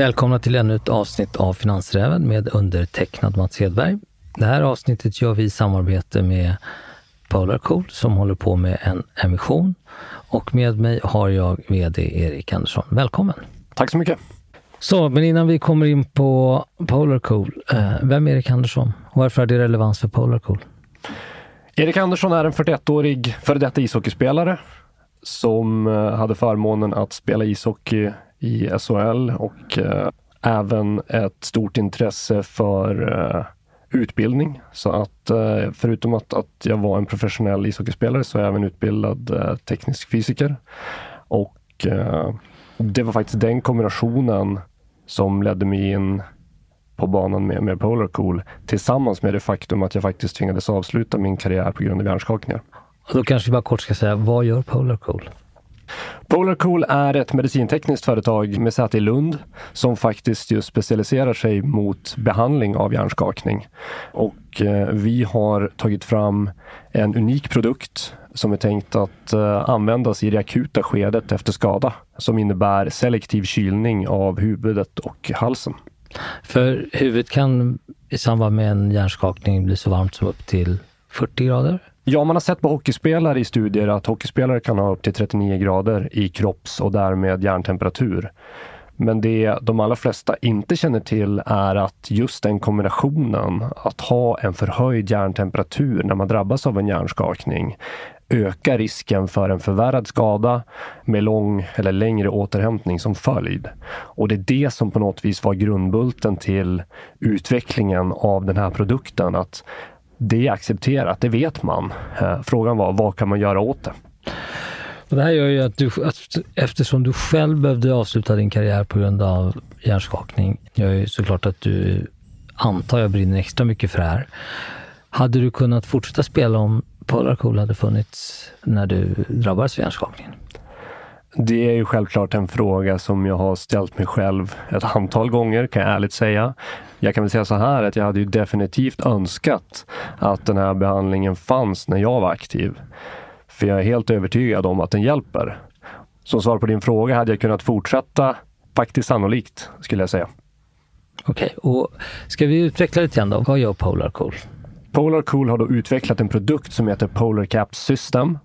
Välkomna till ännu ett avsnitt av Finansräven med undertecknad Mats Hedberg. Det här avsnittet gör vi i samarbete med Polarcool som håller på med en emission. Och med mig har jag VD Erik Andersson. Välkommen! Tack så mycket! Så, men innan vi kommer in på Polarcool, eh, vem är Erik Andersson och varför är det relevans för Polarcool? Erik Andersson är en 41-årig före detta ishockeyspelare som eh, hade förmånen att spela ishockey i SHL och eh, även ett stort intresse för eh, utbildning. Så att eh, förutom att, att jag var en professionell ishockeyspelare så är jag även utbildad eh, teknisk fysiker. Och eh, det var faktiskt den kombinationen som ledde mig in på banan med, med Polar Cool tillsammans med det faktum att jag faktiskt tvingades avsluta min karriär på grund av hjärnskakningar. Och då kanske vi bara kort ska säga, vad gör Polar Cool? Polarcool är ett medicintekniskt företag med säte i Lund som faktiskt just specialiserar sig mot behandling av hjärnskakning. Och eh, vi har tagit fram en unik produkt som är tänkt att eh, användas i det akuta skedet efter skada som innebär selektiv kylning av huvudet och halsen. För huvudet kan i samband med en hjärnskakning bli så varmt som upp till 40 grader? Ja, man har sett på hockeyspelare i studier att hockeyspelare kan ha upp till 39 grader i kropps och därmed hjärntemperatur. Men det de allra flesta inte känner till är att just den kombinationen, att ha en förhöjd hjärntemperatur när man drabbas av en hjärnskakning, ökar risken för en förvärrad skada med lång eller längre återhämtning som följd. Och det är det som på något vis var grundbulten till utvecklingen av den här produkten. Att det är accepterat, det vet man. Eh, frågan var, vad kan man göra åt det? Och det här gör ju att du, eftersom du själv behövde avsluta din karriär på grund av hjärnskakning, gör ju såklart att du, antar jag, brinner extra mycket för det här. Hade du kunnat fortsätta spela om Polar Cool hade funnits när du drabbades av hjärnskakningen? Det är ju självklart en fråga som jag har ställt mig själv ett antal gånger, kan jag ärligt säga. Jag kan väl säga så här att jag hade ju definitivt önskat att den här behandlingen fanns när jag var aktiv. För jag är helt övertygad om att den hjälper. Som svar på din fråga hade jag kunnat fortsätta, faktiskt sannolikt, skulle jag säga. Okej, okay, och ska vi utveckla lite grann då? Vad gör Polar Cool? Polar Cool har då utvecklat en produkt som heter Polar Cap System.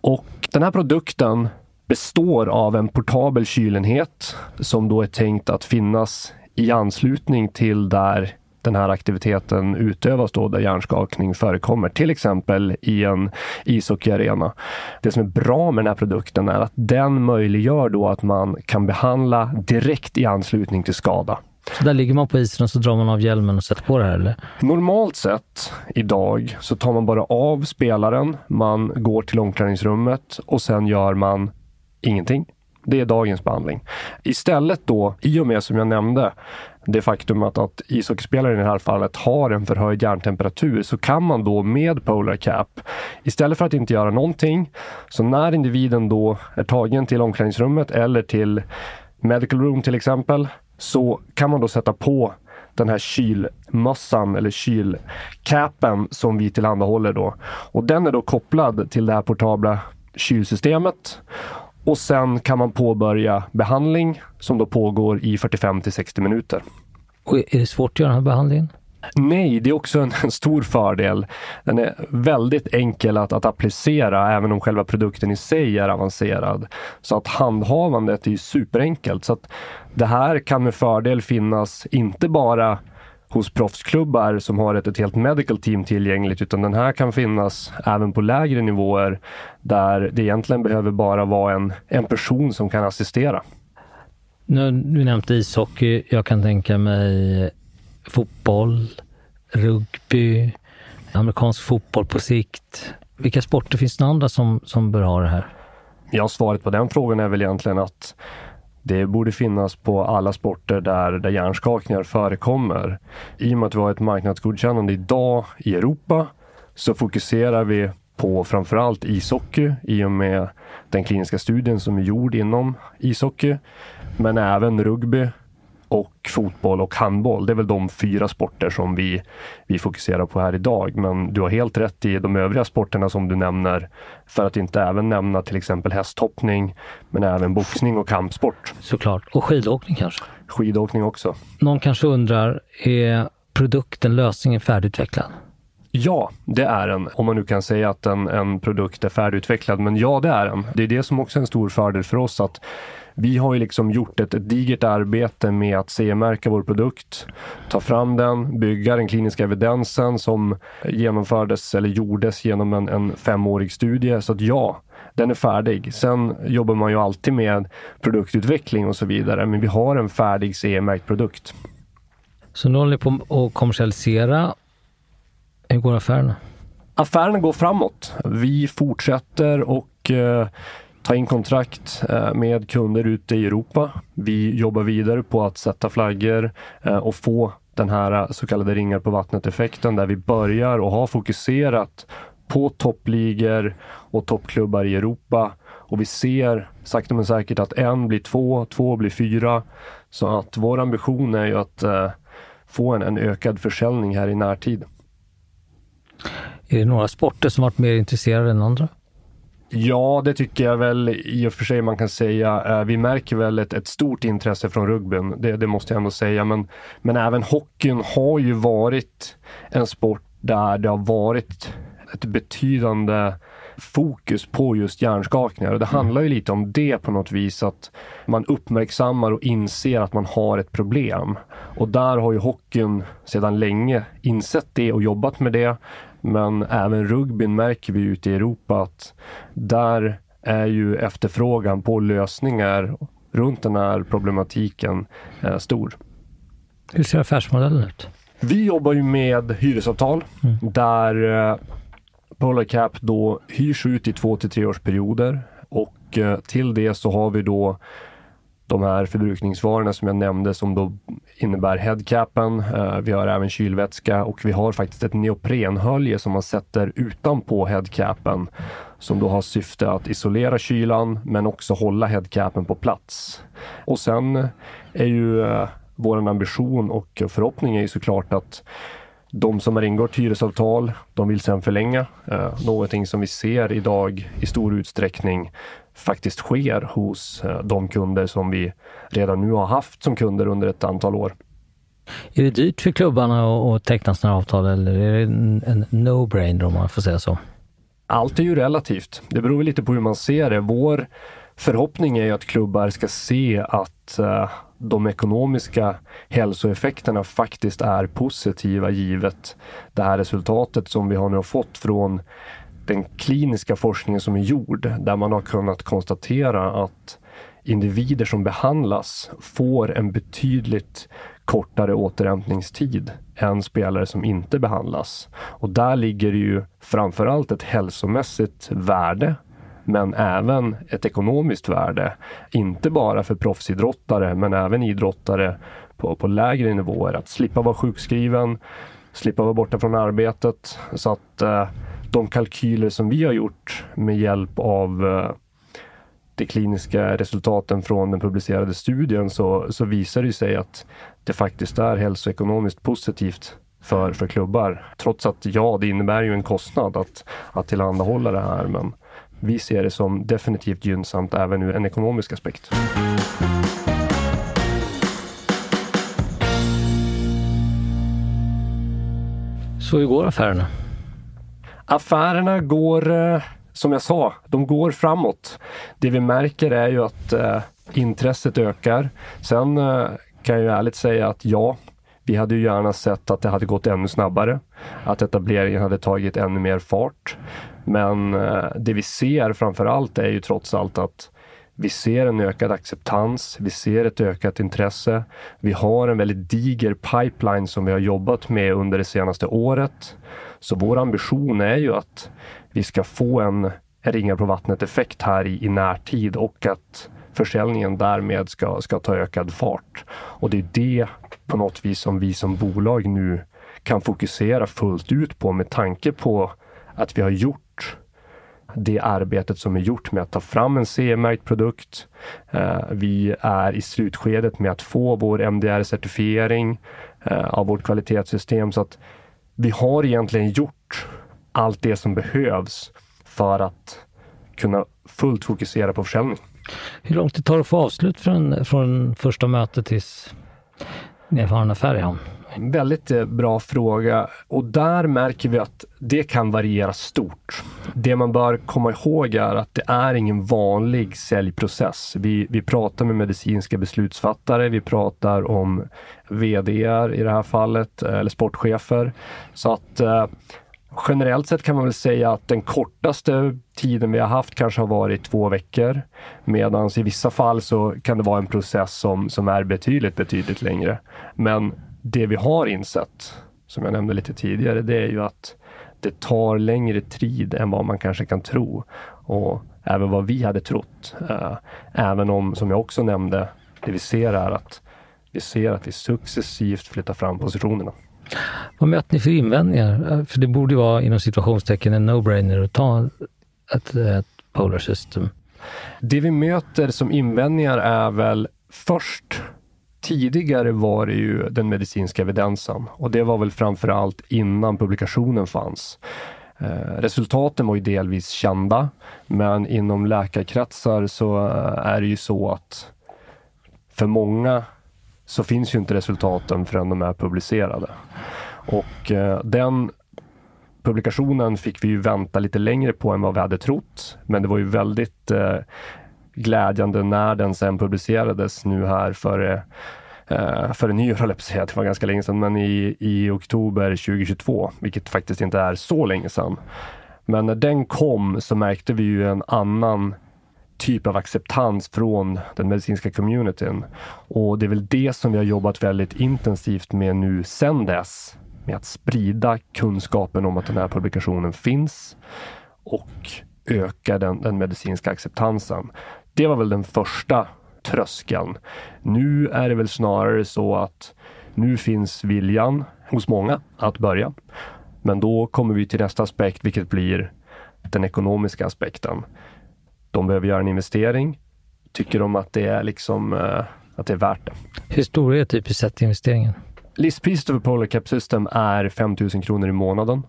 Och den här produkten består av en portabel kylenhet som då är tänkt att finnas i anslutning till där den här aktiviteten utövas då där hjärnskakning förekommer, till exempel i en ishockeyarena. Det som är bra med den här produkten är att den möjliggör då att man kan behandla direkt i anslutning till skada. Så där ligger man på isen och så drar man av hjälmen och sätter på det här eller? Normalt sett idag så tar man bara av spelaren, man går till omklädningsrummet och sen gör man ingenting. Det är dagens behandling. Istället då, i och med som jag nämnde, det faktum att, att ishockeyspelare i det här fallet har en förhöjd hjärntemperatur så kan man då med Polar Cap, istället för att inte göra någonting, så när individen då är tagen till omklädningsrummet eller till medical room till exempel, så kan man då sätta på den här kylmössan eller kylcapen som vi tillhandahåller då. Och den är då kopplad till det här portabla kylsystemet och sen kan man påbörja behandling som då pågår i 45 till 60 minuter. Och är det svårt att göra den här behandlingen? Nej, det är också en, en, stor fördel. Den är väldigt enkel att, att applicera även om själva produkten i sig är avancerad. Så att handhavandet är superenkelt. Så att det här kan med fördel finnas inte bara hos proffsklubbar som har ett, ett helt medical team tillgängligt, utan den här kan finnas även på lägre nivåer där det egentligen behöver bara vara en, en person som kan assistera. Nu, du nämnde ishockey. Jag kan tänka mig fotboll, rugby, amerikansk fotboll på sikt. Vilka sporter finns det andra som, som bör ha det här? Ja, svaret på den frågan är väl egentligen att det borde finnas på alla sporter där, där hjärnskakningar förekommer. I och med att vi har ett marknadsgodkännande idag i Europa så fokuserar vi på framförallt ishockey i och med den kliniska studien som är gjord inom ishockey. Men även rugby och fotboll och handboll. Det är väl de fyra sporter som vi, vi fokuserar på här idag. Men du har helt rätt i de övriga sporterna som du nämner. För att inte även nämna till exempel hästhoppning, men även boxning och kampsport. Såklart. Och skidåkning kanske? Skidåkning också. Någon kanske undrar, är produkten, lösningen färdigutvecklad? Ja, det är den. Om man nu kan säga att en, en produkt är färdigutvecklad. Men ja, det är den. Det är det som också är en stor fördel för oss. att vi har ju liksom gjort ett, ett digert arbete med att CE-märka vår produkt, ta fram den, bygga den kliniska evidensen som genomfördes eller gjordes genom en, en femårig studie. Så att ja, den är färdig. Sen jobbar man ju alltid med produktutveckling och så vidare, men vi har en färdig CE-märkt produkt. Så nu håller ni på att kommersialisera. Hur går affärerna? Affärerna går framåt. Vi fortsätter och eh, ta in kontrakt eh, med kunder ute i Europa. Vi jobbar vidare på att sätta flaggor eh, och få den här eh, så kallade ringar på vattnet-effekten där vi börjar och har fokuserat på toppligor och toppklubbar i Europa. Och vi ser sakta men säkert att en blir två, två blir fyra. Så att vår ambition är ju att eh, få en, en ökad försäljning här i närtid. Är det några sporter som varit mer intresserade än andra? Ja, det tycker jag väl i och för sig man kan säga. Eh, vi märker väl ett, ett stort intresse från rugbyn, det, det, måste jag ändå säga. Men, men även hockeyn har ju varit en sport där det har varit ett betydande fokus på just hjärnskakningar. Och det mm. handlar ju lite om det på något vis, att man uppmärksammar och inser att man har ett problem. Och där har ju hockeyn sedan länge insett det och jobbat med det. Men även rugbyn märker vi ute i Europa att där är ju efterfrågan på lösningar runt den här problematiken eh, stor. Hur ser affärsmodellen ut? Vi jobbar ju med hyresavtal mm. där Polar Cap då hyrs ut i två till tre års perioder och eh, till det så har vi då de här förbrukningsvarorna som jag nämnde som då innebär headcapen. Eh, vi har även kylvätska och vi har faktiskt ett neoprenhölje som man sätter utanpå headcapen som då har syfte att isolera kylan men också hålla headcapen på plats. Och sen är ju eh, vår ambition och förhoppning är ju såklart att de som har ingått hyresavtal, de vill sedan förlänga. Eh, någonting som vi ser idag i stor utsträckning faktiskt sker hos eh, de kunder som vi redan nu har haft som kunder under ett antal år. Är det dyrt för klubbarna att teckna sådana avtal eller är det en no-brainer om man får säga så? Allt är ju relativt. Det beror lite på hur man ser det. Vår förhoppning är ju att klubbar ska se att eh, de ekonomiska hälsoeffekterna faktiskt är positiva givet det här resultatet som vi har nu fått från den kliniska forskningen som är gjord där man har kunnat konstatera att individer som behandlas får en betydligt kortare återhämtningstid än spelare som inte behandlas. Och där ligger det ju framförallt ett hälsomässigt värde men även ett ekonomiskt värde. Inte bara för proffsidrottare men även idrottare på, på lägre nivåer. Att slippa vara sjukskriven, slippa vara borta från arbetet. Så att eh, de kalkyler som vi har gjort med hjälp av eh, de kliniska resultaten från den publicerade studien så, så visar det sig att det faktiskt är hälsoekonomiskt positivt för, för klubbar. Trots att ja, det innebär ju en kostnad att, att tillhandahålla det här. Men vi ser det som definitivt gynnsamt även ur en ekonomisk aspekt. Så hur går affärerna? Affärerna går, eh, som jag sa, de går framåt. Det vi märker är ju att eh, intresset ökar. Sen eh, kan jag ärligt säga att ja, vi hade ju gärna sett att det hade gått ännu snabbare. Att etableringen hade tagit ännu mer fart. Men eh, det vi ser framför allt är ju trots allt att vi ser en ökad acceptans, vi ser ett ökat intresse. Vi har en väldigt diger pipeline som vi har jobbat med under det senaste året. Så vår ambition är ju att vi ska få en ringar på vattnet-effekt här i, i närtid och att försäljningen därmed ska, ska ta ökad fart. Och det är det på något vis som vi som bolag nu kan fokusera fullt ut på med tanke på att vi har gjort det arbetet som är gjort med att ta fram en CE-märkt produkt. Eh, vi är i slutskedet med att få vår MDR-certifiering eh, av vårt kvalitetssystem. Så att vi har egentligen gjort allt det som behövs för att kunna fullt fokusera på försäljning. Hur lång tid tar det att få avslut från, från första mötet tills ni har en affär i hamn? Väldigt eh, bra fråga och där märker vi att det kan variera stort. Det man bör komma ihåg är att det är ingen vanlig säljprocess. Vi, vi pratar med medicinska beslutsfattare, vi pratar om VD i det här fallet, eh, eller sportchefer. Så att eh, generellt sett kan man väl säga att den kortaste tiden vi har haft kanske har varit två veckor. Medan i vissa fall så kan det vara en process som, som är betydligt, betydligt längre. Men det vi har insett, som jag nämnde lite tidigare, det är ju att det tar längre tid än vad man kanske kan tro. Och även vad vi hade trott. Eh, även om, som jag också nämnde, det vi ser är att vi ser att vi successivt flyttar fram positionerna. Vad möter ni för invändningar? För det borde ju vara inom situationstecken en no-brainer att ta ett, ett Polar System. Det vi möter som invändningar är väl först Tidigare var det ju den medicinska evidensen och det var väl framför allt innan publikationen fanns. Eh, resultaten var ju delvis kända, men inom läkarkretsar så eh, är det ju så att för många så finns ju inte resultaten förrän de är publicerade. Och eh, den publikationen fick vi ju vänta lite längre på än vad vi hade trott. Men det var ju väldigt eh, glädjande när den sen publicerades nu här före eh, eh före nyår, höll jag på att säga. Det var ganska länge sedan, men i, i oktober 2022, vilket faktiskt inte är så länge sedan. Men när den kom så märkte vi ju en annan typ av acceptans från den medicinska communityn. Och det är väl det som vi har jobbat väldigt intensivt med nu sedan dess. Med att sprida kunskapen om att den här publikationen finns och öka den, den medicinska acceptansen. Det var väl den första tröskeln. Nu är det väl snarare så att nu finns viljan hos många att börja. Men då kommer vi till nästa aspekt, vilket blir den ekonomiska aspekten. De behöver göra en investering. Tycker de att det är liksom eh, att det är värt det. Hur stor är typiskt sett investeringen? Listpriset för Polar Cap System är 5 000 kronor i månaden.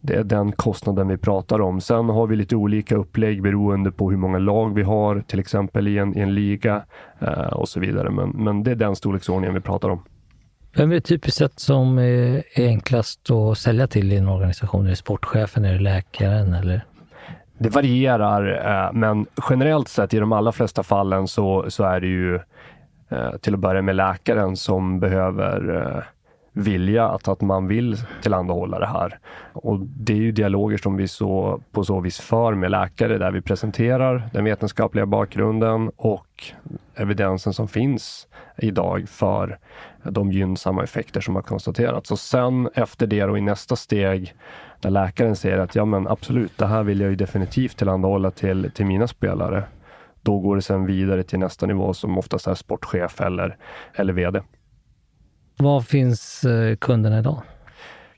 Det är den kostnaden vi pratar om. Sen har vi lite olika upplägg beroende på hur många lag vi har, till exempel i en, i en liga eh, och så vidare. Men, men det är den storleksordningen vi pratar om. Vem är det typiskt sett som är enklast att sälja till i en organisation? Är det sportchefen, är det läkaren eller? Det varierar, eh, men generellt sett i de allra flesta fallen så, så är det ju eh, till att börja med läkaren som behöver eh, vilja att, att man vill tillhandahålla det här. Och det är ju dialoger som vi så, på så vis för med läkare där vi presenterar den vetenskapliga bakgrunden och evidensen som finns idag för de gynnsamma effekter som har konstaterats. Och sen efter det och i nästa steg där läkaren säger att ja men absolut, det här vill jag ju definitivt tillhandahålla till, till mina spelare. Då går det sen vidare till nästa nivå som oftast är sportchef eller, eller VD. Var finns eh, kunderna idag?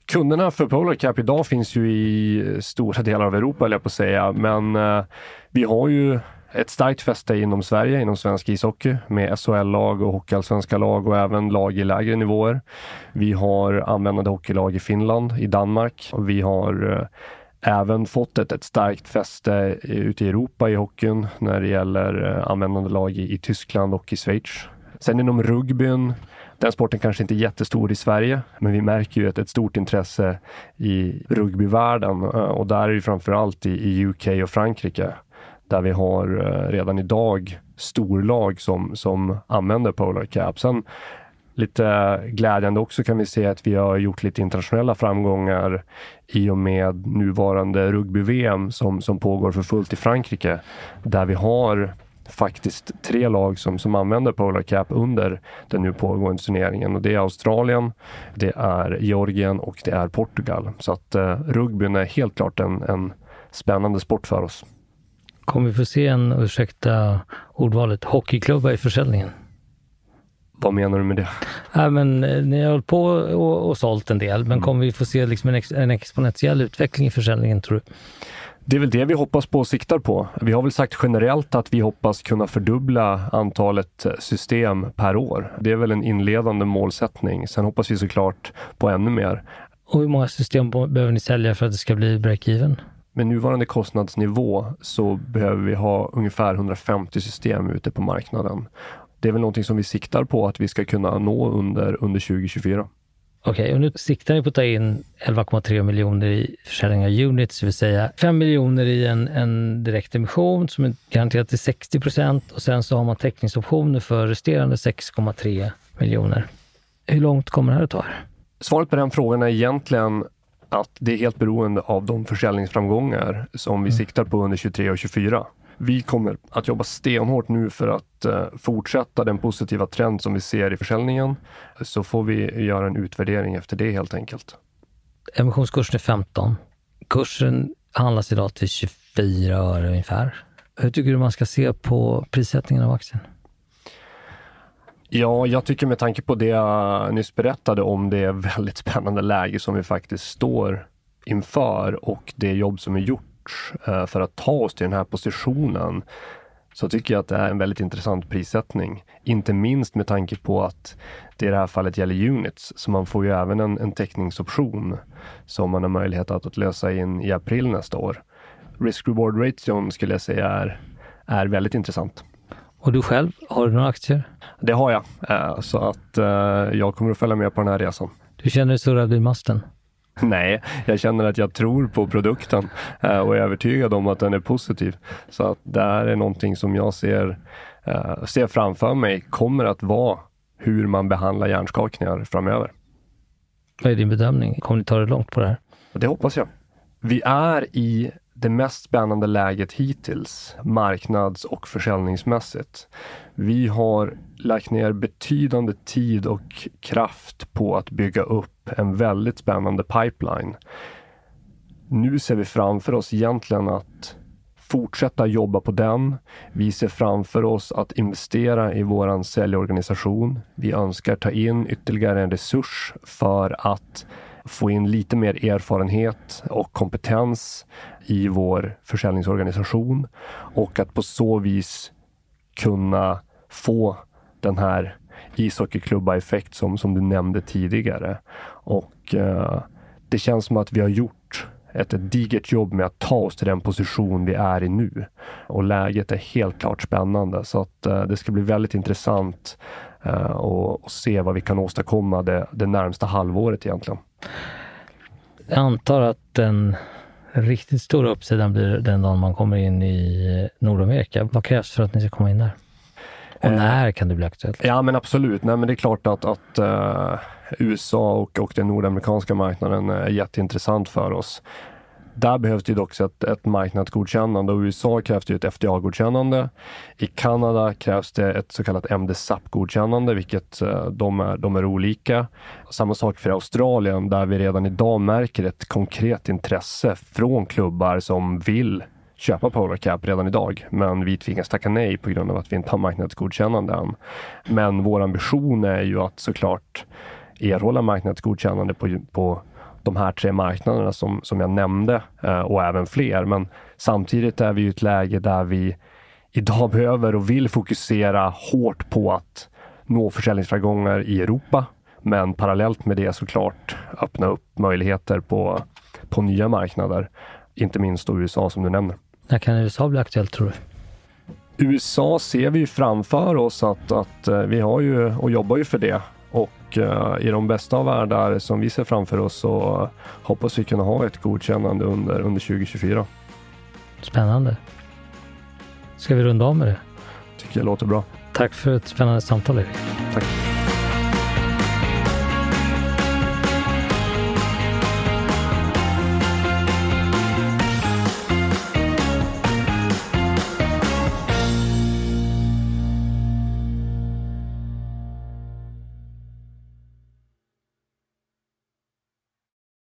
Kunderna för Polarcap idag finns ju i stora delar av Europa, jag på att säga. Men eh, vi har ju ett starkt fäste inom Sverige, inom svensk ishockey med SHL-lag och hockeyallsvenska lag och även lag i lägre nivåer. Vi har användande hockeylag i Finland, i Danmark och vi har eh, även fått ett, ett starkt fäste eh, ute i Europa i hockeyn när det gäller eh, användande lag i, i Tyskland och i Schweiz. Sen inom rugbyn den sporten kanske inte är jättestor i Sverige, men vi märker ju ett, ett stort intresse i rugbyvärlden och där är det framförallt i, i UK och Frankrike där vi har eh, redan idag storlag som, som använder Polar Cap. Sen lite glädjande också kan vi se att vi har gjort lite internationella framgångar i och med nuvarande rugby-VM som, som pågår för fullt i Frankrike. Där vi har faktiskt tre lag som, som använder Polar Cap under den nu pågående turneringen och det är Australien, det är Georgien och det är Portugal. Så att eh, rugbyn är helt klart en, en spännande sport för oss. Kommer vi få se en, ursäkta ordvalet, hockeyklubba i försäljningen? Vad menar du med det? Ja, men, eh, ni har hållit på och, och sålt en del, men mm. kommer vi få se liksom en, ex, en exponentiell utveckling i försäljningen tror du? Det är väl det vi hoppas på och siktar på. Vi har väl sagt generellt att vi hoppas kunna fördubbla antalet system per år. Det är väl en inledande målsättning. Sen hoppas vi såklart på ännu mer. Och hur många system behöver ni sälja för att det ska bli break-even? Med nuvarande kostnadsnivå så behöver vi ha ungefär 150 system ute på marknaden. Det är väl någonting som vi siktar på att vi ska kunna nå under, under 2024. Okej, okay, och nu siktar ni på att ta in 11,3 miljoner i försäljning av units, det vill säga 5 miljoner i en, en direktemission som är garanterat till 60 procent och sen så har man täckningsoptioner för resterande 6,3 miljoner. Hur långt kommer det här att ta? Svaret på den frågan är egentligen att det är helt beroende av de försäljningsframgångar som vi mm. siktar på under 23 och 24. Vi kommer att jobba stenhårt nu för att uh, fortsätta den positiva trend som vi ser i försäljningen. Så får vi göra en utvärdering efter det helt enkelt. Emissionskursen är 15. Kursen handlas idag till 24 öre ungefär. Hur tycker du man ska se på prissättningen av aktien? Ja, jag tycker med tanke på det jag nyss berättade om det väldigt spännande läge som vi faktiskt står inför och det jobb som är gjort eh, för att ta oss till den här positionen så tycker jag att det är en väldigt intressant prissättning. Inte minst med tanke på att det i det här fallet gäller units, så man får ju även en, en täckningsoption som man har möjlighet att, att lösa in i april nästa år. Risk-reward ration skulle jag säga är, är väldigt intressant. Och du själv, har du några aktier? Det har jag, eh, så att eh, jag kommer att följa med på den här resan. Du känner dig så rädd vid masten? Nej, jag känner att jag tror på produkten eh, och är övertygad om att den är positiv. Så att det här är någonting som jag ser, ser framför mig kommer att vara hur man behandlar hjärnskakningar framöver. Vad är din bedömning? Kommer ni ta det långt på det här? Det hoppas jag. Vi är i det mest spännande läget hittills marknads och försäljningsmässigt. Vi har lagt ner betydande tid och kraft på att bygga upp en väldigt spännande pipeline. Nu ser vi framför oss egentligen att fortsätta jobba på den. Vi ser framför oss att investera i våran säljorganisation. Vi önskar ta in ytterligare en resurs för att få in lite mer erfarenhet och kompetens i vår försäljningsorganisation och att på så vis kunna få den här ishockeyklubba-effekt som, som du nämnde tidigare. Och eh, det känns som att vi har gjort ett, ett digert jobb med att ta oss till den position vi är i nu. Och läget är helt klart spännande så att eh, det ska bli väldigt intressant eh, och, och, se vad vi kan åstadkomma det, det närmsta halvåret egentligen. Jag antar att den riktigt stora uppsidan blir den dagen man kommer in i Nordamerika. Vad krävs för att ni ska komma in där? Och eh, när kan det bli aktuellt? Ja men absolut. Nej, men det är klart att, att uh, USA och, och den nordamerikanska marknaden är jätteintressant för oss. Där behövs det dock ett, ett marknadsgodkännande och i USA krävs det ett FDA-godkännande. I Kanada krävs det ett så kallat MDSAP-godkännande, vilket eh, de är, de är olika. Samma sak för Australien där vi redan idag märker ett konkret intresse från klubbar som vill köpa Polarcap redan idag, men vi tvingas tacka nej på grund av att vi inte har marknadsgodkännande än. Men vår ambition är ju att såklart erhålla marknadsgodkännande på, på de här tre marknaderna som, som jag nämnde eh, och även fler. Men samtidigt är vi i ett läge där vi idag behöver och vill fokusera hårt på att nå försäljningsframgångar i Europa. Men parallellt med det såklart öppna upp möjligheter på, på nya marknader. Inte minst då USA som du nämner. När kan USA bli aktuellt tror du? USA ser vi framför oss att, att eh, vi har ju och jobbar ju för det. Och uh, i de bästa av världar som vi ser framför oss så hoppas vi kunna ha ett godkännande under, under 2024. Spännande. Ska vi runda av med det? Tycker jag låter bra. Tack för ett spännande samtal Erik. Tack.